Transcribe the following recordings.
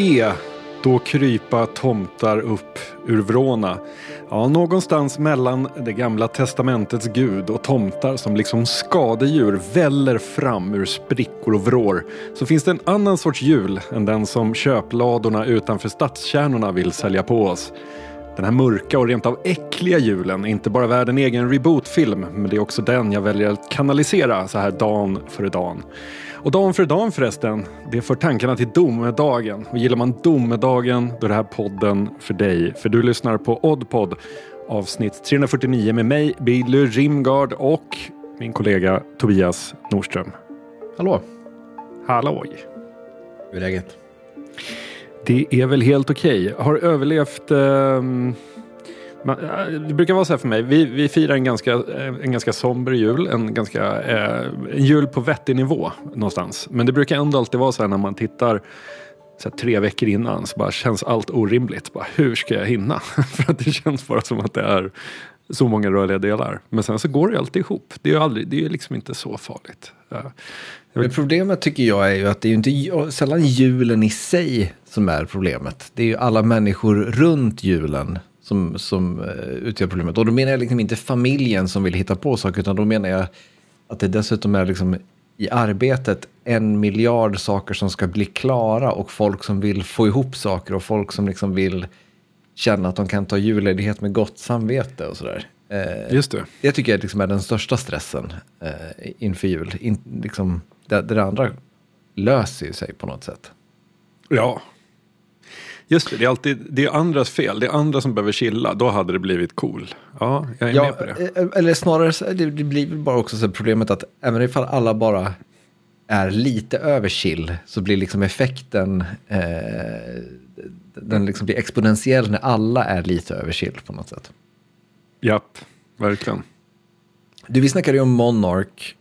Se, då krypa tomtar upp ur vråna. Ja, någonstans mellan det gamla testamentets gud och tomtar som liksom skadedjur väller fram ur sprickor och vrår så finns det en annan sorts jul än den som köpladorna utanför stadskärnorna vill sälja på oss. Den här mörka och rent av äckliga julen är inte bara värd en egen rebootfilm men det är också den jag väljer att kanalisera så här dan före dan. Och dan för dan förresten, det för tankarna till domedagen. Och gillar man domedagen då är det här podden för dig. För du lyssnar på Oddpod avsnitt 349 med mig, Billy Rimgard och min kollega Tobias Norström. Hallå! Halloj! Hur är läget? Det är väl helt okej. Har överlevt man, det brukar vara så här för mig. Vi, vi firar en ganska, eh, en ganska somber jul. En, ganska, eh, en jul på vettig nivå någonstans. Men det brukar ändå alltid vara så här när man tittar så här, tre veckor innan så bara känns allt orimligt. Bara, hur ska jag hinna? för att det känns bara som att det är så många rörliga delar. Men sen så går det ju alltid ihop. Det är ju aldrig, det är liksom inte så farligt. Men problemet tycker jag är ju att det är ju inte sällan julen i sig som är problemet. Det är ju alla människor runt julen som, som uh, utgör problemet. Och då menar jag liksom inte familjen som vill hitta på saker, utan då menar jag att det dessutom är liksom i arbetet en miljard saker som ska bli klara och folk som vill få ihop saker och folk som liksom vill känna att de kan ta julledighet med gott samvete och sådär. Eh, Just det. Det tycker jag liksom är den största stressen eh, inför jul. In, liksom, det, det andra löser ju sig på något sätt. Ja, Just det, det är alltid det är andras fel. Det är andra som behöver chilla. Då hade det blivit cool. Ja, jag är ja, med på det. Eh, eller snarare, det, blir bara också så problemet att även ifall alla bara är lite över chill så blir liksom effekten eh, den liksom blir exponentiell när alla är lite över chill på något sätt. Japp, verkligen. Du, vi snackade ju om Monarch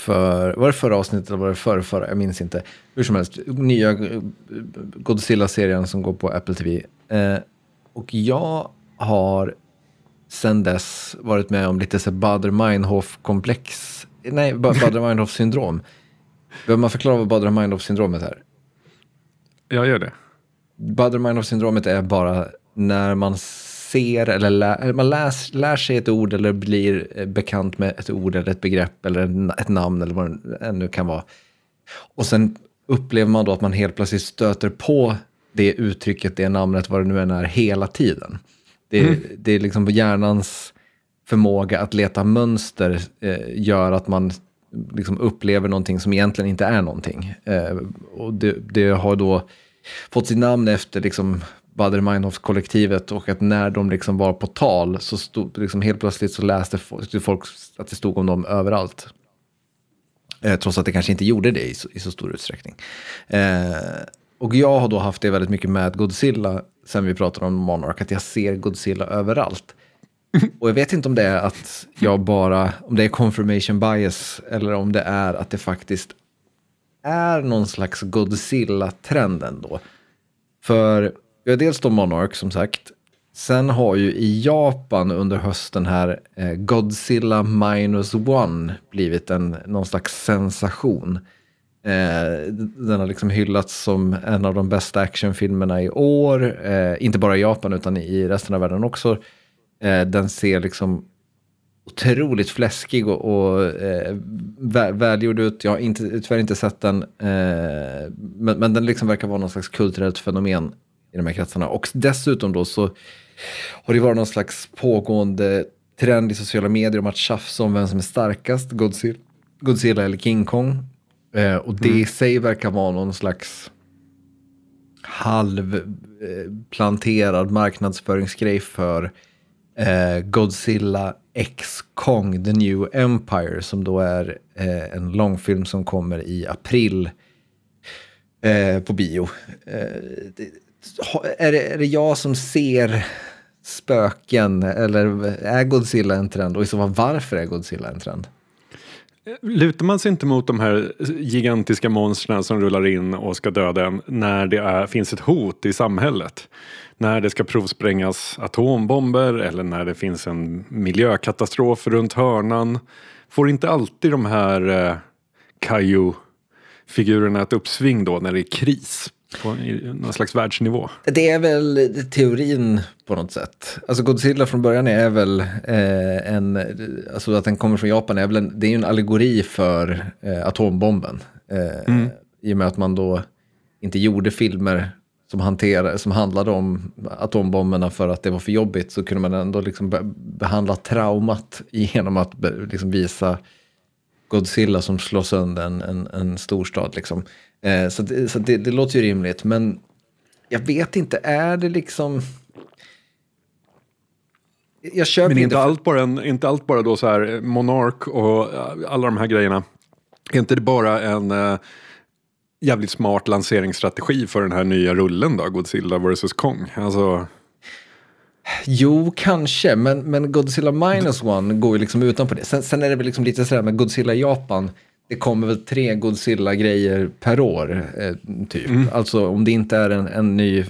för, var det förra avsnittet eller var det förra, förra? Jag minns inte. Hur som helst, nya eh, Godzilla-serien som går på Apple TV. Eh, och jag har sen dess varit med om lite så Bader-Meinhof-komplex. Nej, Bader-Meinhof-syndrom. Behöver man förklara vad Bader-Meinhof-syndromet är? Jag gör det. Bader-Meinhof-syndromet är bara när man ser eller lär, man läs, lär sig ett ord eller blir eh, bekant med ett ord eller ett begrepp eller ett namn eller vad det ännu kan vara. Och sen upplever man då att man helt plötsligt stöter på det uttrycket, det namnet, vad det nu än är, hela tiden. Det, mm. det är liksom hjärnans förmåga att leta mönster eh, gör att man liksom upplever någonting som egentligen inte är någonting. Eh, och det, det, har då fått sitt namn efter liksom Baader-Meinhof-kollektivet och att när de liksom var på tal så stod liksom helt plötsligt så läste folk att det stod om dem överallt. Eh, trots att det kanske inte gjorde det i så, i så stor utsträckning. Eh, och jag har då haft det väldigt mycket med Godzilla sen vi pratade om Monarch, att jag ser Godzilla överallt. Och jag vet inte om det är att jag bara, om det är confirmation bias eller om det är att det faktiskt är någon slags Godzilla-trend ändå. För vi har dels då Monarch som sagt. Sen har ju i Japan under hösten här eh, Godzilla minus one blivit en, någon slags sensation. Eh, den har liksom hyllats som en av de bästa actionfilmerna i år. Eh, inte bara i Japan utan i resten av världen också. Eh, den ser liksom otroligt fläskig och, och eh, välgjord ut. Jag har inte, tyvärr inte sett den. Eh, men, men den liksom verkar vara någon slags kulturellt fenomen i de här kretsarna. Och dessutom då så har det varit någon slags pågående trend i sociala medier om att tjafsa om vem som är starkast, Godzilla, Godzilla eller King Kong. Eh, och det mm. i sig verkar vara någon slags halvplanterad marknadsföringsgrej för eh, Godzilla X Kong, The New Empire, som då är eh, en långfilm som kommer i april eh, på bio. Eh, det, är det, är det jag som ser spöken eller är Godzilla en trend? Och i så fall varför är Godzilla en trend? Lutar man sig inte mot de här gigantiska monstren som rullar in och ska döda en när det är, finns ett hot i samhället? När det ska provsprängas atombomber eller när det finns en miljökatastrof runt hörnan. Får inte alltid de här eh, Kaiju-figurerna ett uppsving då när det är kris? På någon slags världsnivå. Det är väl teorin på något sätt. Alltså Godzilla från början är väl eh, en, alltså att den kommer från Japan är väl en, det är en allegori för eh, atombomben. Eh, mm. I och med att man då inte gjorde filmer som, hanterade, som handlade om atombomberna för att det var för jobbigt så kunde man ändå liksom be behandla traumat genom att liksom visa Godzilla som slår sönder en, en, en storstad. Liksom. Eh, så det, så det, det, låter ju rimligt, men jag vet inte, är det liksom... Jag köper men inte, för... allt bara en, inte allt bara då så här Monark och alla de här grejerna. Är inte det bara en uh, jävligt smart lanseringsstrategi för den här nya rullen då, Godzilla vs Kong? Alltså... Jo, kanske, men, men Godzilla minus one går ju liksom utanpå det. Sen, sen är det väl liksom lite sådär med Godzilla Japan, det kommer väl tre Godzilla-grejer per år, eh, typ. Mm. Alltså om det inte är en, en ny, eh,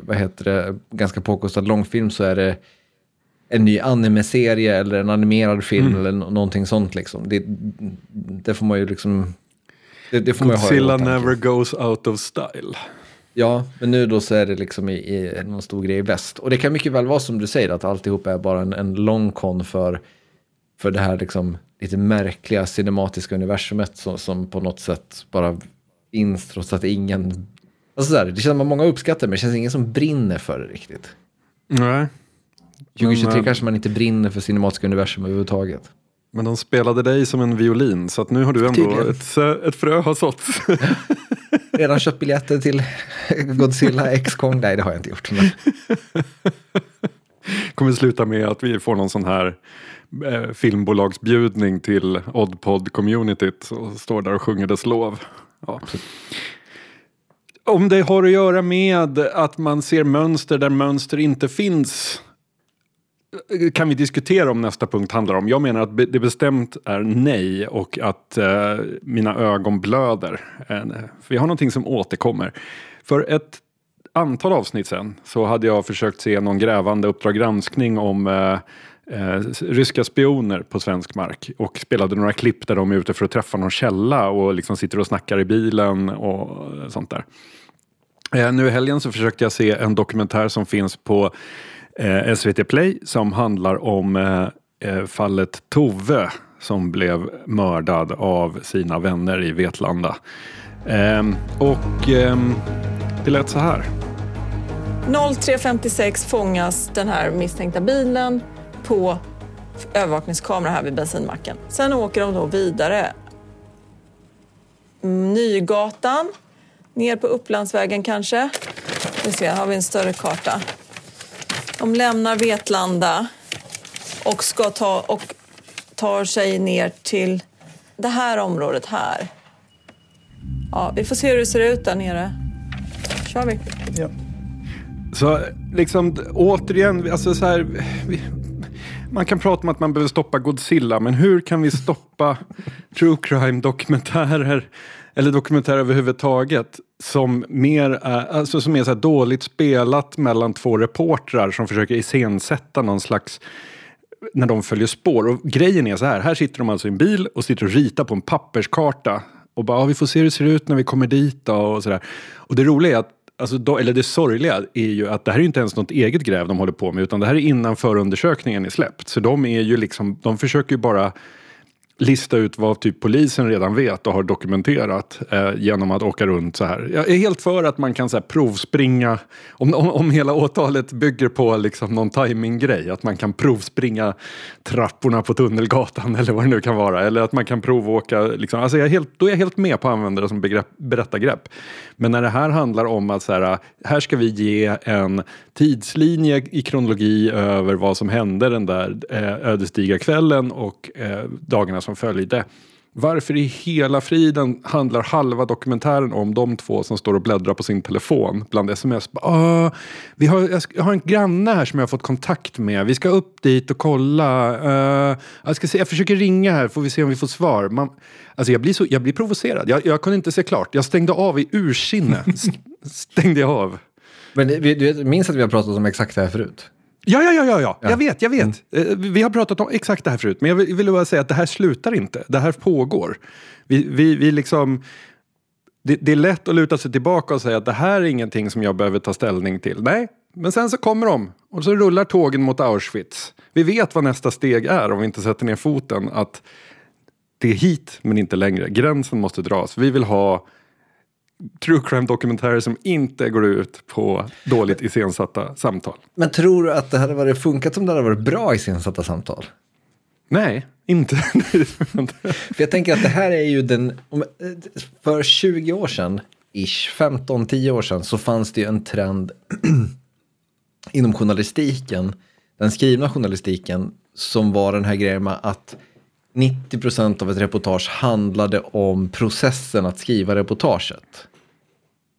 vad heter det, ganska påkostad långfilm så är det en ny anime-serie eller en animerad film mm. eller någonting sånt liksom. Det, det får man ju liksom... Det, det får Godzilla man never goes out of style. Ja, men nu då så är det liksom i, i någon stor grej i väst. Och det kan mycket väl vara som du säger, att alltihop är bara en, en lång kon för, för det här liksom lite märkliga cinematiska universumet som, som på något sätt bara finns trots att ingen... Alltså där, det känns som att många uppskattar men det känns ingen som brinner för det riktigt. Nej. 2023 men, kanske man inte brinner för cinematiska universum överhuvudtaget. Men de spelade dig som en violin så att nu har du ändå ett, ett frö har sått. Redan köpt biljetter till Godzilla X-Kong? Nej, det har jag inte gjort. Men... kommer sluta med att vi får någon sån här eh, filmbolagsbjudning till Oddpod-communityt och står där och sjunger dess lov. Ja. Om det har att göra med att man ser mönster där mönster inte finns kan vi diskutera om nästa punkt handlar om. Jag menar att det bestämt är nej och att eh, mina ögon blöder. Eh, för jag har någonting som återkommer. För ett antal avsnitt sen så hade jag försökt se någon grävande Uppdrag granskning om eh, eh, ryska spioner på svensk mark och spelade några klipp där de är ute för att träffa någon källa och liksom sitter och snackar i bilen och sånt där. Eh, nu i helgen så försökte jag se en dokumentär som finns på eh, SVT Play som handlar om eh, eh, fallet Tove som blev mördad av sina vänner i Vetlanda. Eh, och ehm, det lät så här. 03.56 fångas den här misstänkta bilen på övervakningskamera här vid bensinmacken. Sen åker de då vidare. Mm, Nygatan, ner på Upplandsvägen kanske. Vi ser, har vi en större karta. De lämnar Vetlanda och ska ta och tar sig ner till det här området här. Ja, vi får se hur det ser ut där nere. kör vi. Ja. Så liksom återigen, alltså så här, vi, man kan prata om att man behöver stoppa Godzilla, men hur kan vi stoppa true crime-dokumentärer eller dokumentärer överhuvudtaget som mer är, alltså som är så dåligt spelat mellan två reportrar som försöker iscensätta någon slags när de följer spår. Och grejen är så här, här sitter de alltså i en bil och sitter och ritar på en papperskarta och bara, ah, vi får se hur det ser ut när vi kommer dit då, och sådär. Och det roliga är att Alltså, då, eller det sorgliga är ju att det här är inte ens något eget gräv de håller på med utan det här är innan förundersökningen är släppt. Så de är ju liksom, de försöker ju bara lista ut vad typ polisen redan vet och har dokumenterat eh, genom att åka runt så här. Jag är helt för att man kan så här, provspringa, om, om, om hela åtalet bygger på liksom, någon timinggrej, att man kan provspringa trapporna på Tunnelgatan eller vad det nu kan vara. Eller att man kan provåka, liksom, alltså jag är helt, då är jag helt med på att använda det som begrepp, berättargrepp. Men när det här handlar om att så här, här ska vi ge en tidslinje i kronologi över vad som hände den där eh, ödesdigra kvällen och eh, dagarna som följde. Varför i hela friden handlar halva dokumentären om de två som står och bläddrar på sin telefon bland sms? Ah, vi har, jag har en granne här som jag har fått kontakt med. Vi ska upp dit och kolla. Uh, jag, ska se, jag försöker ringa här, får vi se om vi får svar. Man, alltså jag, blir så, jag blir provocerad. Jag, jag kunde inte se klart. Jag stängde av i ursinne. stängde jag av. Men eh, du minns att vi har pratat om exakt det här förut? Ja, ja, ja, ja, ja. jag vet, jag vet. Mm. Eh, vi har pratat om exakt det här förut, men jag vill, bara säga att det här slutar inte. Det här pågår. Vi, vi, vi liksom... det, det är lätt att luta sig tillbaka och säga att det här är ingenting som jag behöver ta ställning till. Nej, men sen så kommer de och så rullar tågen mot Auschwitz. Vi vet vad nästa steg är om vi inte sätter ner foten. Att det är hit men inte längre. Gränsen måste dras. Vi vill ha true crime dokumentärer som inte går ut på dåligt iscensatta samtal. Men tror du att det hade varit funkat om det hade varit bra iscensatta samtal? Nej, inte. För jag tänker att det här är ju den, om- för 20 år sedan, ish, 15-10 år sedan, så fanns det ju en trend inom journalistiken, den skrivna journalistiken, som var den här grejen med att 90% av ett reportage handlade om processen att skriva reportaget.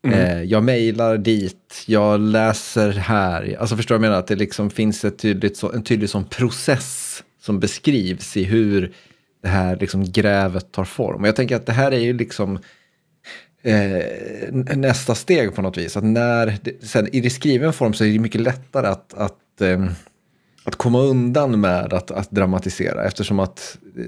Eh, jag mejlar dit, jag läser här. Alltså förstår du vad jag menar? Att det liksom finns ett tydligt, en tydlig sån process som beskrivs i hur det här liksom grävet tar form. Och jag tänker att det här är ju liksom eh, nästa steg på något vis. Att när, det, sen, I det skriven form så är det mycket lättare att, att, eh, att komma undan med att, att dramatisera eftersom att eh,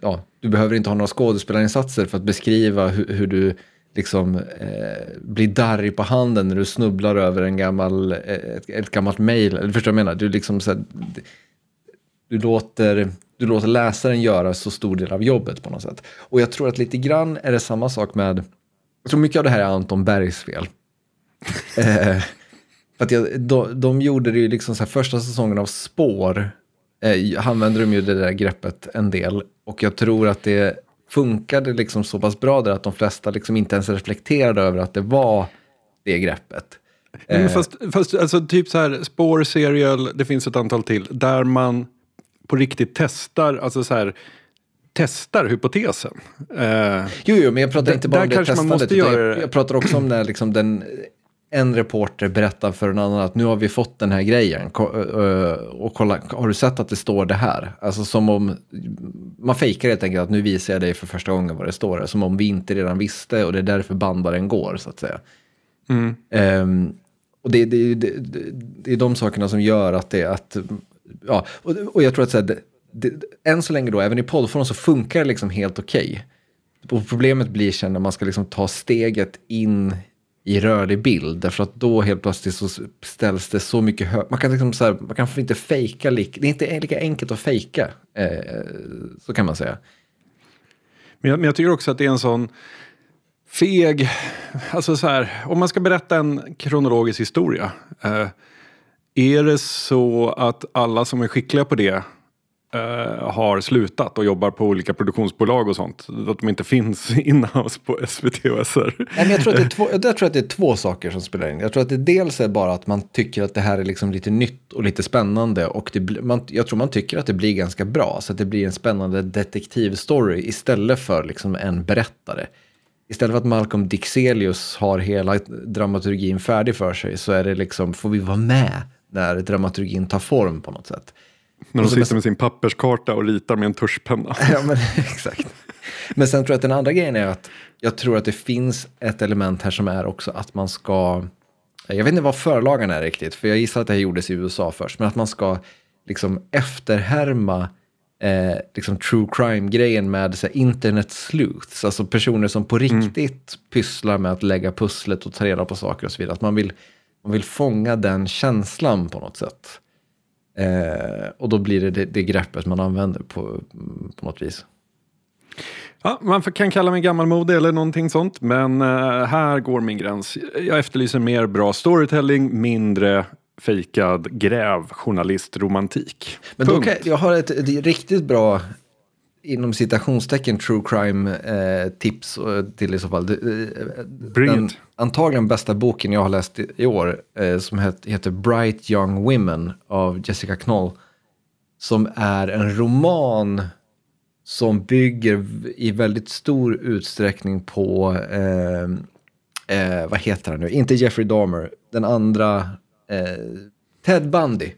ja, du behöver inte ha några skådespelarinsatser för att beskriva hur, hur du liksom eh, blir darrig på handen när du snubblar över en gammal, eh, ett, ett gammalt mejl. Eller förstår du vad jag menar? Du, liksom, så här, du, låter, du låter läsaren göra så stor del av jobbet på något sätt. Och jag tror att lite grann är det samma sak med, jag tror mycket av det här är Anton Bergs fel. Eh, eh, att jag, de, de gjorde det ju liksom så här, första säsongen av Spår, eh, använde de ju det där greppet en del. Och jag tror att det funkade liksom så pass bra där att de flesta liksom inte ens reflekterade över att det var det greppet. Nej, men fast, fast alltså, typ så här, spår, serial, det finns ett antal till. Där man på riktigt testar, alltså så här, testar hypotesen. Eh, Jo, jo, men jag pratar inte bara om det kanske man testandet. måste göra jag, jag pratar också om när liksom den, en reporter berättar för en annan att nu har vi fått den här grejen. Och kolla, har du sett att det står det här? Alltså som om, man fejkar helt enkelt att nu visar jag dig för första gången vad det står. Som om vi inte redan visste och det är därför bandaren går, så att säga. Ehm, och det, det, det, det, är de sakerna som gör att det att, ja, och, och jag tror att så här, det, än så länge då, även i poddform så funkar det liksom helt okej. Och problemet blir sen när man ska liksom ta steget in i rörlig bild, därför att då helt plötsligt så ställs det så mycket högt. Man kan liksom så här, man kan inte fejka, det är inte lika enkelt att fejka, eh, så kan man säga. Men jag, men jag tycker också att det är en sån feg... Alltså så här, om man ska berätta en kronologisk historia. Eh, är det så att alla som är skickliga på det Eh, har slutat och jobbar på olika produktionsbolag och sånt? Att de inte finns inhouse på SVT och SR? Nej, men jag, tror att det är två, jag tror att det är två saker som spelar in. Jag tror att det dels är bara att man tycker att det här är liksom lite nytt och lite spännande. Och det, man, jag tror man tycker att det blir ganska bra. Så att det blir en spännande detektivstory istället för liksom en berättare. Istället för att Malcolm Dixelius har hela dramaturgin färdig för sig så är det liksom, får vi vara med när dramaturgin tar form på något sätt. När de Och så- sitter med sin papperskarta och ritar med en tuschpenna. Ja, men exakt. Men sen tror jag att den andra grejen är att jag tror att det finns ett element här som är också att man ska, jag vet inte vad förlagen är riktigt, för jag gissar att det här gjordes i USA först, men att man ska liksom efterhärma eh, liksom true crime-grejen med så här, internet sleuths, alltså personer som på riktigt pysslar med att lägga pusslet och ta reda på saker och så vidare. Att man vill, man vill fånga den känslan på något sätt. Eh, och då blir det, det det greppet man använder på, på något vis. Ja, man kan kalla mig gammalmodig eller någonting sånt, men eh, här går min gräns. Jag efterlyser mer bra storytelling, mindre fejkad grävjournalistromantik. Men då kan, jag har ett, ett riktigt bra, inom citationstecken, true crime eh, tips eh, till i så fall. Eh, den antagligen bästa boken jag har läst i, i år, eh, som het, heter Bright Young Women av Jessica Knoll. Som är en roman som bygger i väldigt stor utsträckning på, eh, vad heter han nu, inte Jeffrey Dahmer, den andra, Ted Bundy.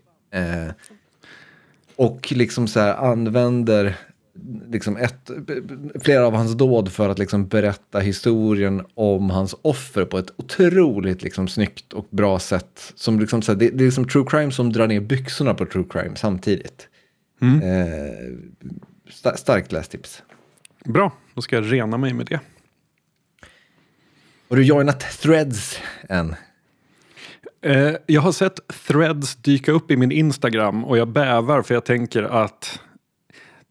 Och liksom så här använder liksom ett, flera av hans dåd för att liksom berätta historien om hans offer på ett otroligt liksom snyggt och bra sätt. Som liksom det, det är liksom true crime som drar ner byxorna på true crime samtidigt. Eh, sta- starkt lästips. Bra, då ska jag rena mig med det. Har du joinat Threads än? Eh, jag har sett threads dyka upp i min Instagram och jag bävar för jag tänker att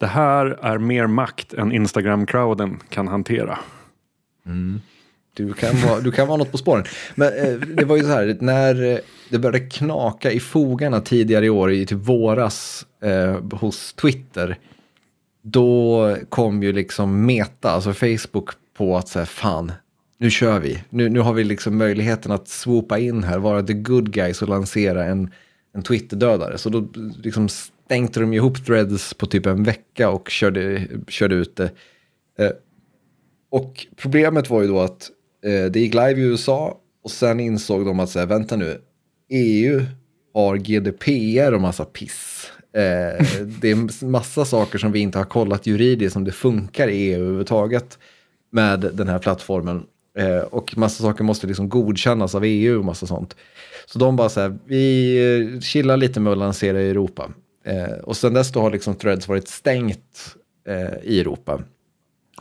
det här är mer makt än Instagram-crowden kan hantera. Mm. Du kan, vara, du kan vara något på spåren. Men eh, det var ju så här, när eh, det började knaka i fogarna tidigare i år, i typ våras, eh, hos Twitter, då kom ju liksom Meta, alltså Facebook, på att säga fan, nu kör vi. Nu, nu har vi liksom möjligheten att swoopa in här, vara the good guys och lansera en, en Twitter-dödare. Så då liksom stänkte de ihop threads på typ en vecka och körde, körde ut det. Eh, och problemet var ju då att eh, det gick live i USA och sen insåg de att så här, vänta nu, EU har GDPR och massa piss. Eh, det är massa saker som vi inte har kollat juridiskt om det funkar i EU överhuvudtaget med den här plattformen. Eh, och massa saker måste liksom godkännas av EU och massa sånt. Så de bara så här, vi eh, chillar lite med att lansera i Europa. Eh, och sen dess då har liksom Threads varit stängt eh, i Europa.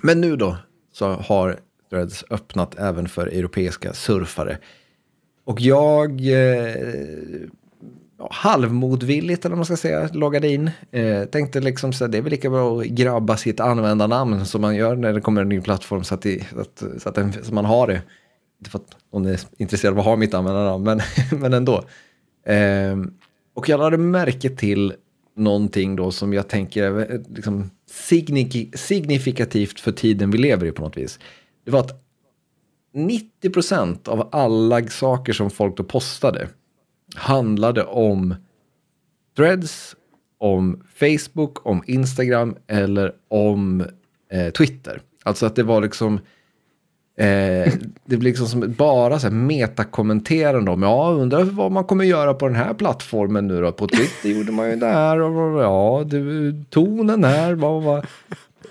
Men nu då så har Threads öppnat även för europeiska surfare. Och jag, eh, halvmodvilligt eller vad man ska säga, loggade in. Eh, tänkte liksom så här, det är väl lika bra att grabba sitt användarnamn som man gör när det kommer en ny plattform så att, det, så att, så att, den, så man har det. Inte för att någon är intresserad av att ha mitt användarnamn, men, men ändå. Eh, och jag lade märke till någonting då som jag tänker är eh, liksom signif- signifikativt för tiden vi lever i på något vis. Det var att 90 procent av alla saker som folk då postade handlade om threads, om Facebook, om Instagram eller om eh, Twitter. Alltså att det var liksom Eh, det blir liksom som bara så här metakommenterande om, ja, undrar vad man kommer göra på den här plattformen nu då. På Twitter gjorde man ju det här och ja, du, tonen här, vad, vad.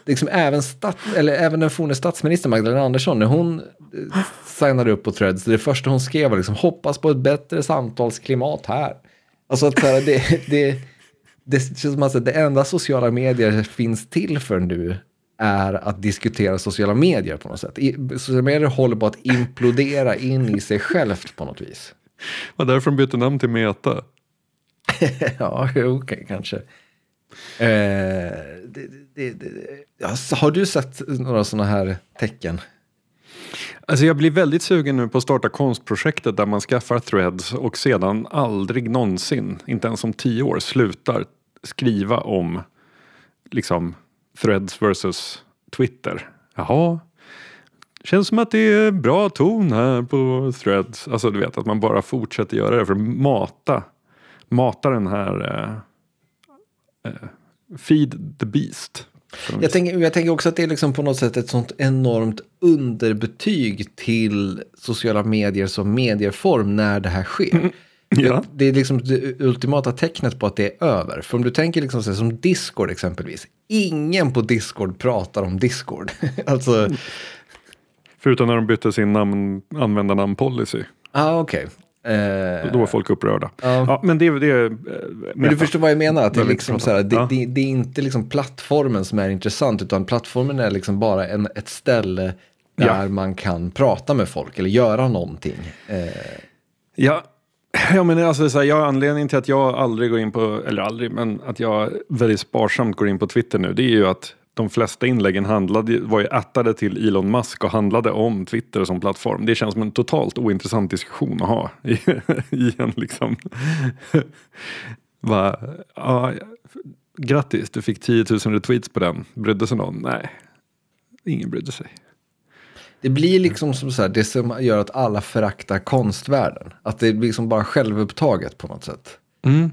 Liksom även, stat, eller även den forne statsministern Magdalena Andersson, när hon eh, signade upp på Threads, det första hon skrev var liksom, hoppas på ett bättre samtalsklimat här. Alltså att här, det, det, det känns som att det enda sociala medier finns till för nu är att diskutera sociala medier på något sätt. I, sociala medier håller på att implodera in i sig självt på något vis. Var därför de bytte namn till Meta. ja, okej, okay, kanske. Eh, det, det, det, alltså, har du sett några sådana här tecken? Alltså jag blir väldigt sugen nu på att starta konstprojektet där man skaffar threads och sedan aldrig någonsin, inte ens om tio år, slutar skriva om liksom threads versus Twitter. Jaha, känns som att det är bra ton här på threads. Alltså du vet att man bara fortsätter göra det för att mata, mata den här eh, eh feed the beast. Jag tänker, jag tänker också att det är liksom på något sätt ett sånt enormt underbetyg till sociala medier som medieform när det här sker. Mm. Ja. Det, är liksom det ultimata tecknet på att det är över. För om du tänker liksom så som Discord exempelvis. Ingen på Discord pratar om Discord. alltså... Förutom när de bytte sin namn, användarnamn-policy. Ah. Okay. Eh... Då var folk upprörda. Uh... Ja, men det, det är... Men du förstår vad jag menar? Att det, är liksom så här, det, ja. det, det, är inte liksom plattformen som är intressant, utan plattformen är liksom bara en, ett ställe där ja. man kan prata med folk eller göra någonting. Eh... Ja, Ja, men alltså, så här, jag, anledningen till att jag aldrig går in på, eller aldrig, men att jag väldigt sparsamt går in på Twitter nu, det är ju att de flesta inläggen handlade, var ju ättade till Elon Musk och handlade om Twitter som plattform. Det känns som en totalt ointressant diskussion att ha i, i en liksom... Va, ja, grattis, du fick 10 000 retweets på den. Brydde sig någon? Nej, ingen brydde sig. Det blir liksom som så här, det som gör att alla föraktar konstvärlden. Att det blir liksom bara självupptaget på något sätt. Mm.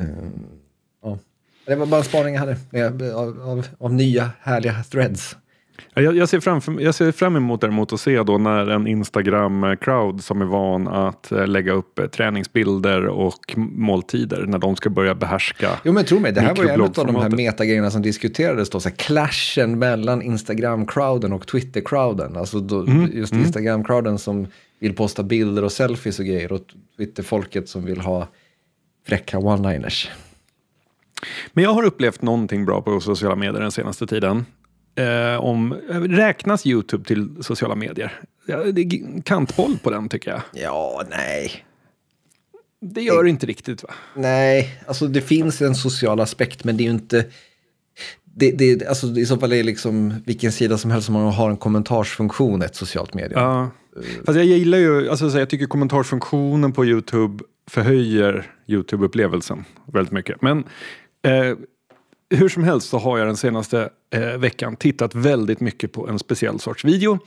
Uh, ja. Det var bara en spaning jag hade av, av, av nya härliga threads. Jag, jag, ser fram, jag ser fram emot däremot att se då när en Instagram-crowd som är van att eh, lägga upp eh, träningsbilder och måltider när de ska börja behärska Jo men tro mig, det här var ju en av de här metagrejerna som diskuterades då, så här, clashen mellan Instagram-crowden och Twitter-crowden. Alltså då, mm. just mm. Instagram-crowden som vill posta bilder och selfies och grejer och Twitter-folket som vill ha fräcka one-liners. Men jag har upplevt någonting bra på sociala medier den senaste tiden. Eh, om, räknas YouTube till sociala medier? Ja, det är kantboll på den tycker jag. Ja, nej. Det gör det inte riktigt va? Nej, alltså det finns en social aspekt men det är ju inte... Det, det, alltså, I så fall är det liksom vilken sida som helst som har en kommentarsfunktion ett socialt medium. Ja. Fast jag gillar ju, alltså så jag tycker kommentarsfunktionen på YouTube förhöjer YouTube-upplevelsen väldigt mycket. Men eh, hur som helst så har jag den senaste eh, veckan tittat väldigt mycket på en speciell sorts video.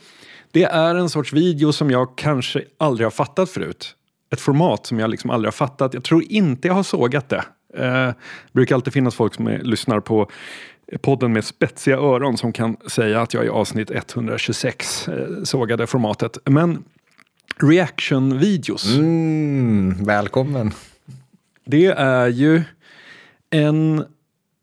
Det är en sorts video som jag kanske aldrig har fattat förut. Ett format som jag liksom aldrig har fattat. Jag tror inte jag har sågat det. Eh, det brukar alltid finnas folk som är, lyssnar på podden med spetsiga öron som kan säga att jag i avsnitt 126 eh, sågade formatet. Men reaction-videos. Mm, välkommen. Det är ju en...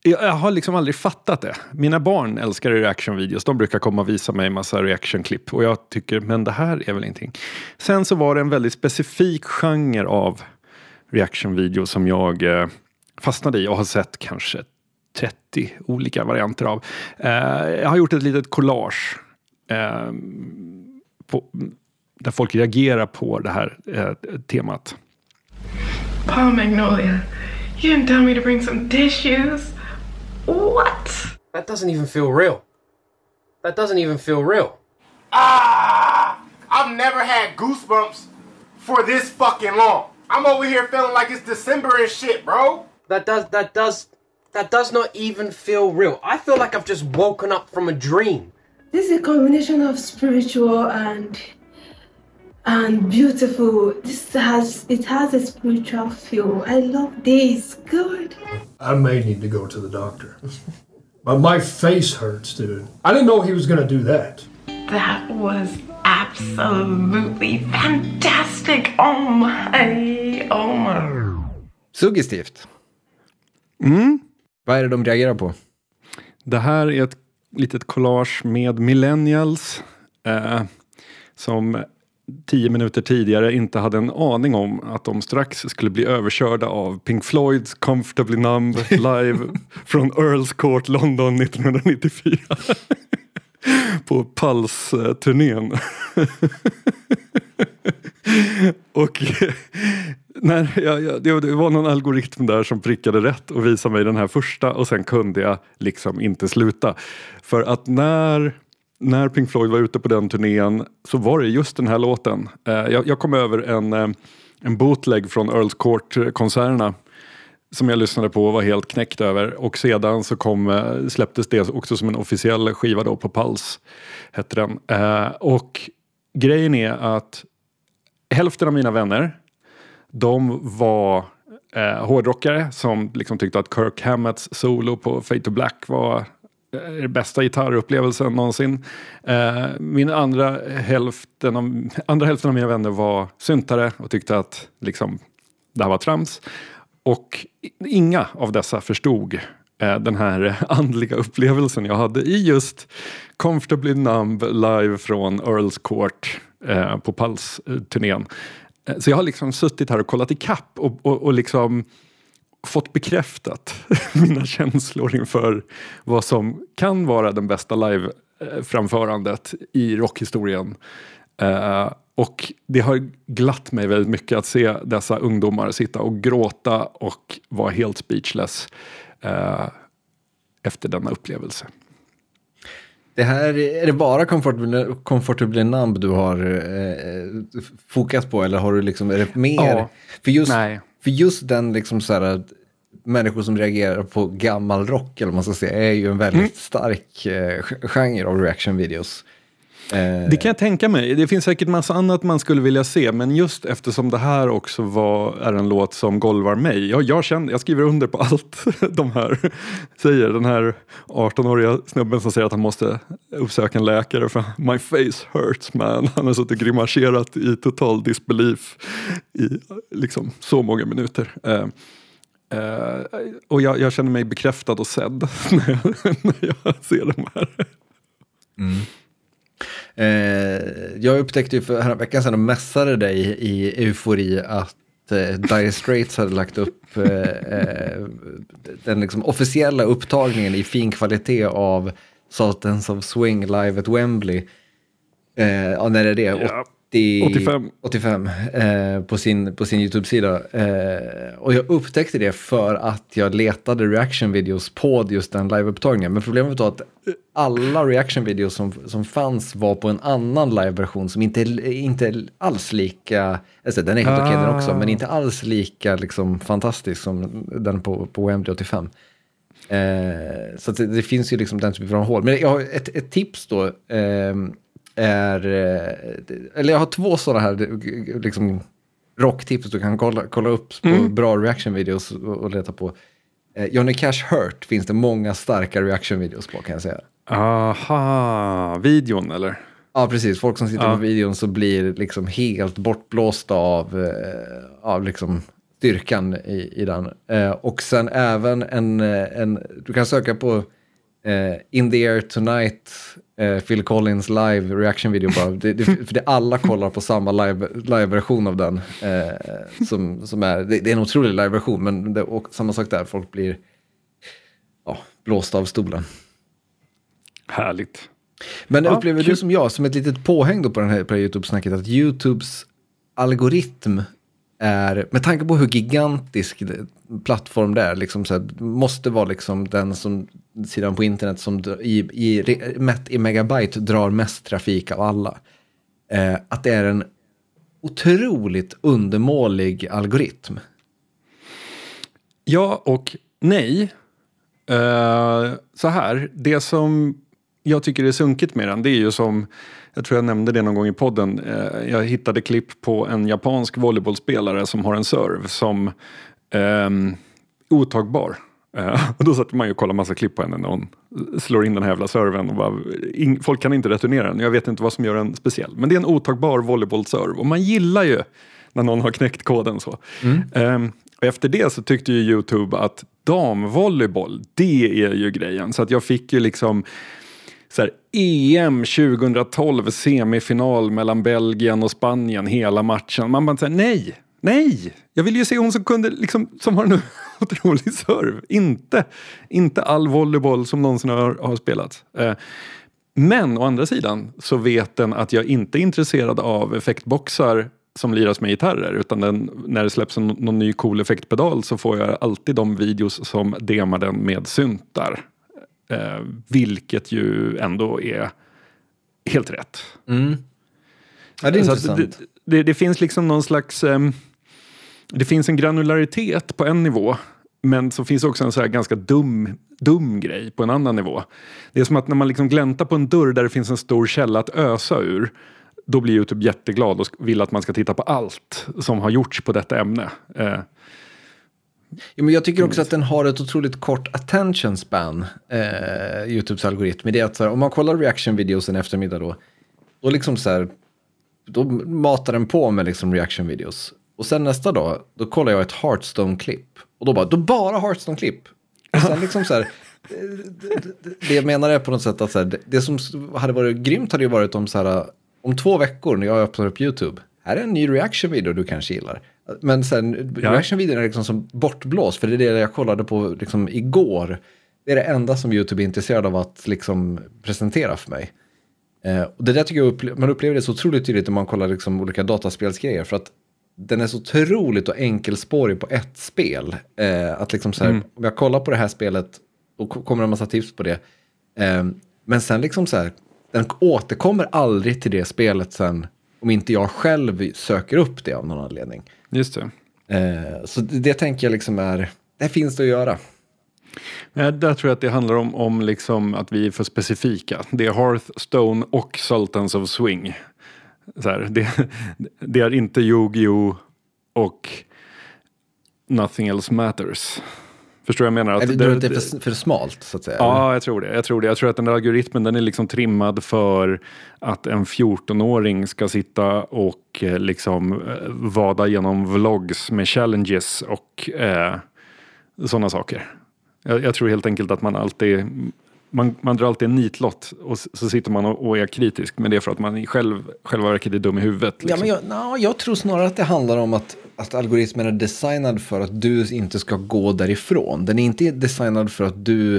Jag har liksom aldrig fattat det. Mina barn älskar reaction-videos. De brukar komma och visa mig massa reaction-klipp. Och jag tycker, men det här är väl ingenting. Sen så var det en väldigt specifik genre av reaction-video som jag eh, fastnade i och har sett kanske 30 olika varianter av. Eh, jag har gjort ett litet collage eh, på, där folk reagerar på det här eh, temat. Paul Magnolia, you didn't tell me to bring some tissues. What? That doesn't even feel real. That doesn't even feel real. Ah! I've never had goosebumps for this fucking long. I'm over here feeling like it's December and shit, bro. That does that does that does not even feel real. I feel like I've just woken up from a dream. This is a combination of spiritual and and beautiful. This has it has a spiritual feel. I love this. Good. I may need to go to the doctor. but my face hurts, dude. I didn't know he was gonna do that. That was absolutely fantastic. Oh my, oh my. Suggestivt. Mm. Vad är det de reagerar på? Det här är ett litet collage med millennials eh, som tio minuter tidigare inte hade en aning om att de strax skulle bli överkörda av Pink Floyds Comfortably Numb live från Earls Court London 1994. På Pulse-turnén. och när jag, jag, det var någon algoritm där som prickade rätt och visade mig den här första och sen kunde jag liksom inte sluta. För att när när Pink Floyd var ute på den turnén så var det just den här låten. Eh, jag, jag kom över en, eh, en bootleg från Earls Court-konserterna som jag lyssnade på och var helt knäckt över. Och sedan så kom, eh, släpptes det också som en officiell skiva då på Pulse. Hette den. Eh, och grejen är att hälften av mina vänner de var eh, hårdrockare som liksom tyckte att Kirk Hammetts solo på Fate to Black var det bästa gitarrupplevelsen någonsin. Eh, min andra hälften, av, andra hälften av mina vänner var syntare och tyckte att liksom, det här var trams. Och inga av dessa förstod eh, den här andliga upplevelsen jag hade i just Comfortably Numb live från Earls Court eh, på Pulse-turnén. Eh, så jag har liksom suttit här och kollat i kapp och, och, och liksom fått bekräftat mina känslor inför vad som kan vara den bästa live-framförandet i rockhistorien. Uh, och det har glatt mig väldigt mycket att se dessa ungdomar sitta och gråta och vara helt speechless uh, efter denna upplevelse. Det här, är det bara Comfortably, comfortably Numb du har eh, fokat på eller har du liksom, är det mer? Ja, för, just, nej. För just den liksom så här, människor som reagerar på gammal rock, eller vad man ska säga, är ju en väldigt Mm. stark eh, genre av reaction videos. Eh, Det kan jag tänka mig. Det finns säkert massa annat man skulle vilja se men just eftersom det här också var, är en låt som golvar mig. Jag, jag, känner, jag skriver under på allt de här säger. Den här 18-åriga snubben som säger att han måste uppsöka en läkare för my face hurts man. Han har suttit och grimaserat i total disbelief i liksom så många minuter. Eh, och jag, jag känner mig bekräftad och sedd när jag, när jag ser de här. Eh, jag upptäckte ju för veckan sedan och mässade dig i eufori att eh, Dire Straits hade lagt upp eh, eh, den liksom officiella upptagningen i fin kvalitet av Sultans of Swing live at Wembley. Eh, ja, när är det? Ja. 80, 85. 85 eh, på sin, på sin YouTube-sida. Eh, och jag upptäckte det för att jag letade reaction-videos på just den liveupptagningen. Men problemet var att alla reaction-videos som, som fanns var på en annan live-version som inte, inte alls lika, alltså den är helt okej den också, men inte alls lika liksom, fantastisk som den på, på Wembley 85. Eh, så det, det finns ju liksom den typen av hål. Men jag har ett, ett tips då. Är, eh, eller jag har två sådana här liksom, rocktips du kan kolla, kolla upp på bra reaction-videos och, och leta på. Eh, Johnny Cash Hurt finns det många starka reaction-videos på kan jag säga. Aha, videon eller? Ja, precis. Folk som sitter Ja. på videon så blir liksom helt bortblåsta av, eh, av liksom styrkan i, i den. Och sen även en, en, du kan söka på In the air tonight, eh, Phil Collins live reaction video bara. Det, det, för det alla kollar på samma live- live-version av den. Eh, som, som är, det, det är en otrolig live-version, men det, samma sak där, folk blir ja, blåsta av stolen. Härligt. Men Ja, upplever kul. du som jag, som ett litet påhäng då på, den här, på det här YouTube-snacket, att YouTubes algoritm är, med tanke på hur gigantisk plattform det är, liksom så här, måste vara liksom den som, sidan på internet som i, i, mätt i megabyte drar mest trafik av alla. Eh, att det är en otroligt undermålig algoritm. Ja och nej. Eh, så här, det som jag tycker är sunkigt med den, det är ju som, jag tror jag nämnde det någon gång i podden, eh, jag hittade klipp på en japansk volleybollspelare som har en serve som ehm, otagbar. Eh, och då satt man ju och kollade massa klipp på henne när hon slår in den här jävla serven. Och bara, ing, folk kan inte returnera den, jag vet inte vad som gör den speciell. Men det är en otagbar volleybollserve och man gillar ju när någon har knäckt koden så. Ehm, och efter det så tyckte ju Youtube att damvolleyboll, det är ju grejen. Så att jag fick ju liksom så här, EM 2012 semifinal mellan Belgien och Spanien hela matchen. Man bara säger nej, nej. Jag vill ju se hon som kunde, liksom, som har en otrolig serve. Inte, inte all volleyboll som någonsin har, har spelats. Eh, men å andra sidan så vet den att jag inte är intresserad av effektboxar som liras med gitarrer utan den, när det släpps en, någon ny cool effektpedal så får jag alltid de videos som demar den med syntar. Eh, vilket ju ändå är helt rätt. Ja, det är Så intressant. det, det, det finns liksom någon slags... ehm, det finns en granularitet på en nivå. Men så finns också en så här ganska dum, dum grej på en annan nivå. Det är som att när man liksom gläntar på en dörr där det finns en stor källa att ösa ur. Då blir Youtube jätteglad och vill att man ska titta på allt som har gjorts på detta ämne. Eh, Ja, men jag tycker också att den har ett otroligt kort attention span, eh, YouTubes algoritm. Det är att här, om man kollar reaction-videos en eftermiddag då, då liksom så här, då matar den på med liksom reaction-videos. Och sen nästa dag, då kollar jag ett Hearthstone-klipp. Och då bara, då bara Hearthstone-klipp. Och sen liksom så här, eh, det- jag menar är på något sätt att så här, det, det som hade varit grymt hade ju varit om så här, om två veckor när jag öppnar upp YouTube, här är en ny reaction-video du kanske gillar. Men sen, Ja. reaction-videon är liksom som bortblåst, för det är det jag kollade på liksom igår. Det är det enda som YouTube är intresserad av att liksom presentera för mig. Eh, och det där tycker jag upple- man upplever det så otroligt tydligt när man kollar liksom olika dataspelsgrejer. För att den är så otroligt och enkelspårig på ett spel. Eh, att liksom så här, om jag kollar på det här spelet, då ko- kommer det en massa tips på det. Eh, men sen liksom så här, den återkommer aldrig till det spelet sen om inte jag själv söker upp det av någon anledning. just det. Eh, så det, det tänker jag liksom är, det finns det att göra. Nej, där tror jag att det handlar om, om liksom att vi är för specifika. Det är Hearthstone och Sultans of Swing. Så här, det, det är inte Yu-Gi-Oh! och Nothing Else Matters. Förstår jag menar? Att Eller, det, det är för, för smalt så att säga. Ja, jag tror det. Jag tror det. Jag tror att den där algoritmen den är liksom trimmad för att en 14-åring ska sitta och eh, liksom eh, vada genom vlogs med challenges och eh, sådana saker. Jag, jag tror helt enkelt att man alltid man, man drar alltid en nitlott och så sitter man och, och är kritisk med det för att man själv, själva verket är dum i huvudet. Ja, Liksom. men jag, na, jag tror snarare att det handlar om att, att algoritmen är designad för att du inte ska gå därifrån. Den är inte designad för att du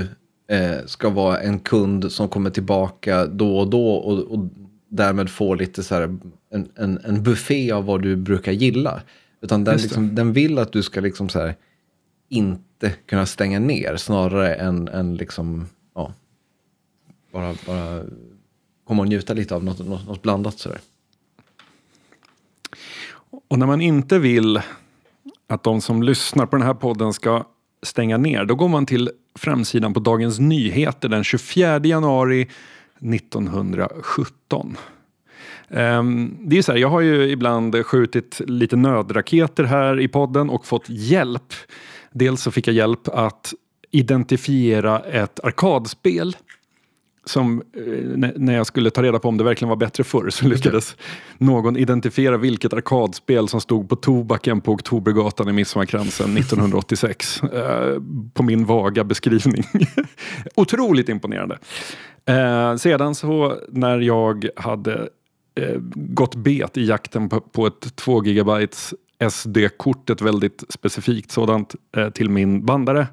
eh, ska vara en kund som kommer tillbaka då och då och, och därmed får lite så här en, en, en buffé av vad du brukar gilla. Utan den, liksom, den vill att du ska liksom så här inte kunna stänga ner snarare än, än liksom, ja, bara, bara komma och njuta lite av något, något, något blandat sådär. Och när man inte vill att de som lyssnar på den här podden ska stänga ner, då går man till framsidan på Dagens Nyheter den 24 januari 1917. Ehm, det är så här, jag har ju ibland skjutit lite nödraketer här i podden och fått hjälp. Dels så fick jag hjälp att identifiera ett arkadspel som eh, när- jag skulle ta reda på om det verkligen var bättre förr så lyckades någon identifiera vilket arkadspel som stod på tobaken på Oktobergatan i Midsommarkransen 1986. Eh, på min vaga beskrivning. Otroligt imponerande. Eh, sedan så när jag hade gått bet i jakten på, ett 2 gigabytes SD-kort, ett väldigt specifikt sådant, till min bandare.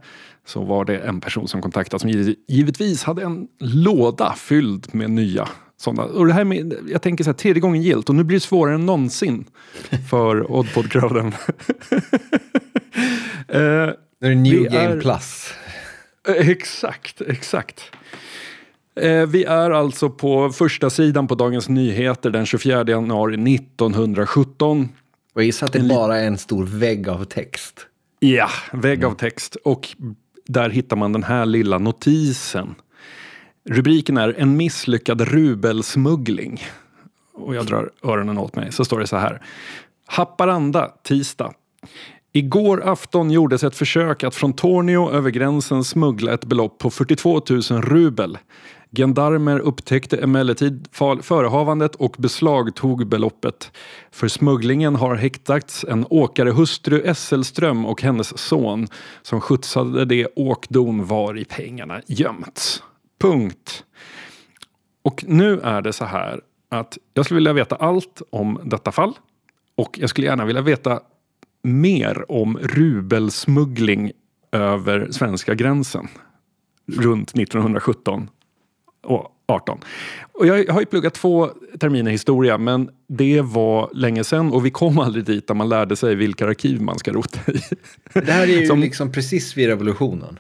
Så var det en person som kontaktade som giv- givetvis hade en låda fylld med nya sådana. Och det här med, jag tänker så här, tredje gången gilt och nu blir det svårare än någonsin för Oddpod-crowden. eh, Nu är det New Game är- Plus. Eh, Exakt, exakt. Eh, vi är alltså på första sidan på Dagens Nyheter den 24 januari 1917. Och jag gissar att det bara är en stor vägg av text. Ja, vägg av text. Och där hittar man den här lilla notisen. Rubriken är En misslyckad rubelsmuggling. Och jag drar öronen åt mig. Så står det så här. Haparanda, tisdag. Igår afton gjordes ett försök att från Tornio över gränsen smuggla ett belopp på 42 000 rubel. Gendarmer upptäckte emellertid förehavandet och beslagtog beloppet. För smugglingen har häktats en åkarehustru Esselström och hennes son som skjutsade det åkdon var i pengarna gömts. Punkt. Och nu är det så här att jag skulle vilja veta allt om detta fall. Och jag skulle gärna vilja veta mer om rubelsmuggling över svenska gränsen runt 1917 18. Och jag har ju pluggat två terminer historia men det var länge sedan och vi kom aldrig dit där man lärde sig vilka arkiv man ska rota i. Det här är ju Som- liksom precis vid revolutionen.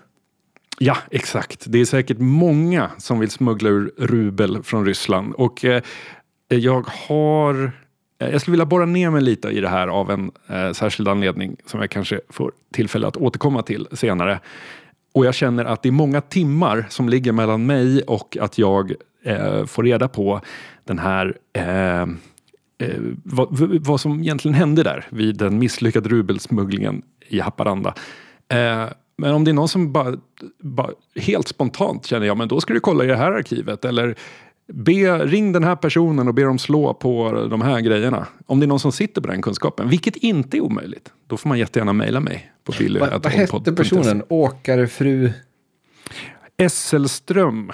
Ja, exakt. Det är säkert många som vill smuggla ur rubel från Ryssland. Och eh, jag har... eh, Jag skulle vilja borra ner mig lite i det här av en eh, särskild anledning som jag kanske får tillfälle att återkomma till senare. Och jag känner att det är många timmar som ligger mellan mig och att jag eh, får reda på den här eh, eh, vad, vad som egentligen hände där vid den misslyckade rubelsmugglingen i Haparanda. Eh, men om det är någon som bara, bara helt spontant känner jag, men då ska du kolla i det här arkivet. Eller be, ring den här personen och be dem slå på de här grejerna. Om det är någon som sitter på den kunskapen, vilket inte är omöjligt. Då får man jättegärna mejla mig på billy. Va, vad hette personen? Åkarefru? Esselström.